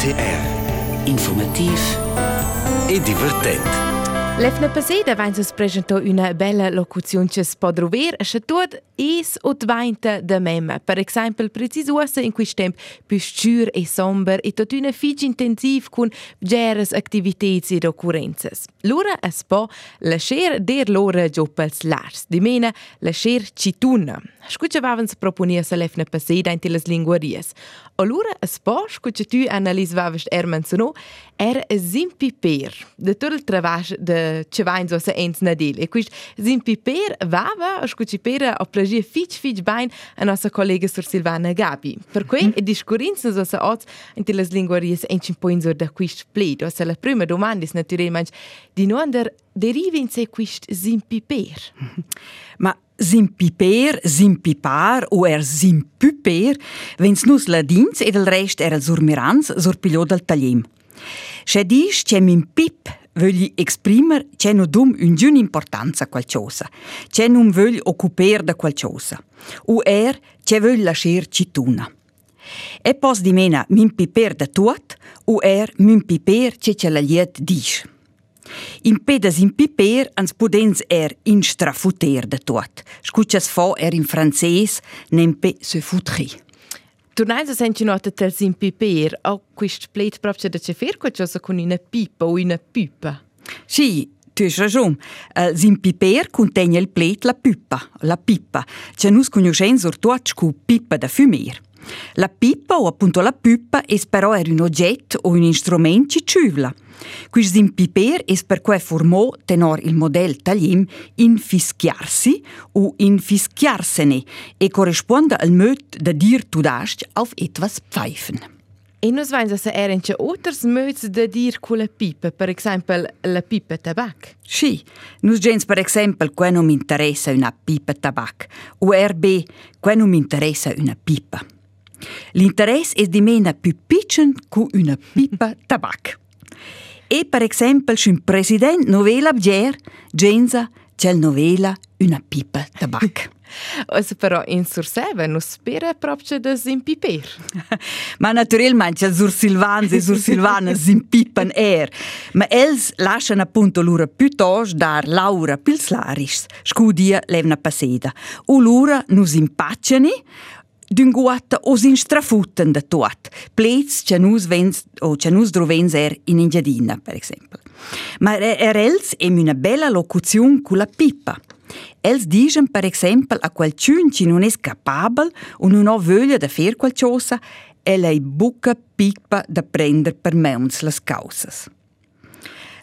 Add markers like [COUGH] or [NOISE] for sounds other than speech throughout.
TR, Informatief en divertent. L'efna paseda vain sus presentò una bella locuzione se tot es o dvainta da mem. Per esempio, precisosa in questo tempo più e somber e tot una fig intensiv con geres attività ed occurrences. L'ora es po lasciar der l'ora giopels lars, di mena lasciar cituna. Scucciavavan se proponia se l'efna paseda in teles linguaries. Allora es po, scuccia tu analisvavast er zimpiper. De tot il travasch de ce vain so se ens nadel. E quist zimpiper vava, scucipera o plagia fitch fitch bain a nossa collega sur Silvana Gabi. Per cui mm. e discurinz so se oz in teles linguaries en cimpoin sur da quist pled. O se la prima domanda is naturalmente di no ander derivi in se quist zimpiper. [LAUGHS] Ma Zimpiper, zimpipar o er zimpuper, vens nus ladins ed el rest er el surmirans sur pigliò del tagliem. C'è dis c'è min pip voglio esprimere c'è non dum un giun importanza qualcosa, c'è non voglio occupare da qualcosa, o er c'è voglio lasciare cituna. E pos di mena min piper da tuot, o er min piper c'è c'è la liet dis. In pedas in piper ans podens er in strafuter da tuot. Scuccias fo er in francese, nempe se futri. Tornais a senti nota tel sin piper, o quist plate proprio da ce fer qualcosa con una pipa o una pipa? Sì, tu hai ragione. Uh, sin piper contiene il plate la pipa, la pipa. C'è nus conoscenza sur tuot cu pipa da fumer. La pipa o appunto la pipa è però era un oggetto o un strumento che ciuvla. Quis sin piper es per quei formò tenor il model taglim infischiarsi o infischiarsene e corrisponde al möt da dir tudast auf etwas pfeifen. E nos vain se eren che oters möts da dir con la pipa, per esempio la pipa tabac. Sì, nus gens per esempio que non mi interessa una pipa tabac, o RB que non mi interessa una pipa. L'interesse è di mena più piccolo che una pipa tabac. E per esempio, se un presidente novela bger, genza c'è novela una pipa tabac. [LAUGHS] Osa però in surseva non spera proprio da zimpiper. [LAUGHS] Ma naturalmente c'è sur Silvans e sur Silvana zimpipan er. Ma els lasciano appunto l'ura piuttosto dar Laura Pilslaris, scudia levna passeda. O l'ura nus impacciani, d'un guata os in strafuten da tuat. Plets che nus vens o che nus drovens er in Ingiadina, per esempio. Ma er els em una bella locuzione con la pipa. Els digen, per esempio, a qualcun ci non è capabel o non ha voglia da fare qualcosa, e lei buca pipa da prendere per meuns las causas.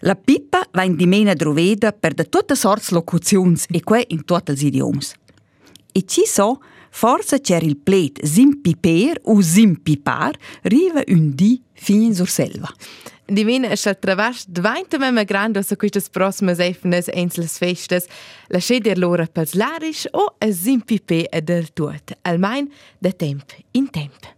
La pipa va in dimena droveda per da tutte sorts locuzions e que in tutti els idioms. E ci so, Forse c'era il plet zimpiper o zimpipar, riva un di fin sur selva. Divina es al travas dvainta mema grande su quistas prossimas efnes ens las festas, la sceder lora pels larisch o a zimpipe del tuot, almain da temp in temp.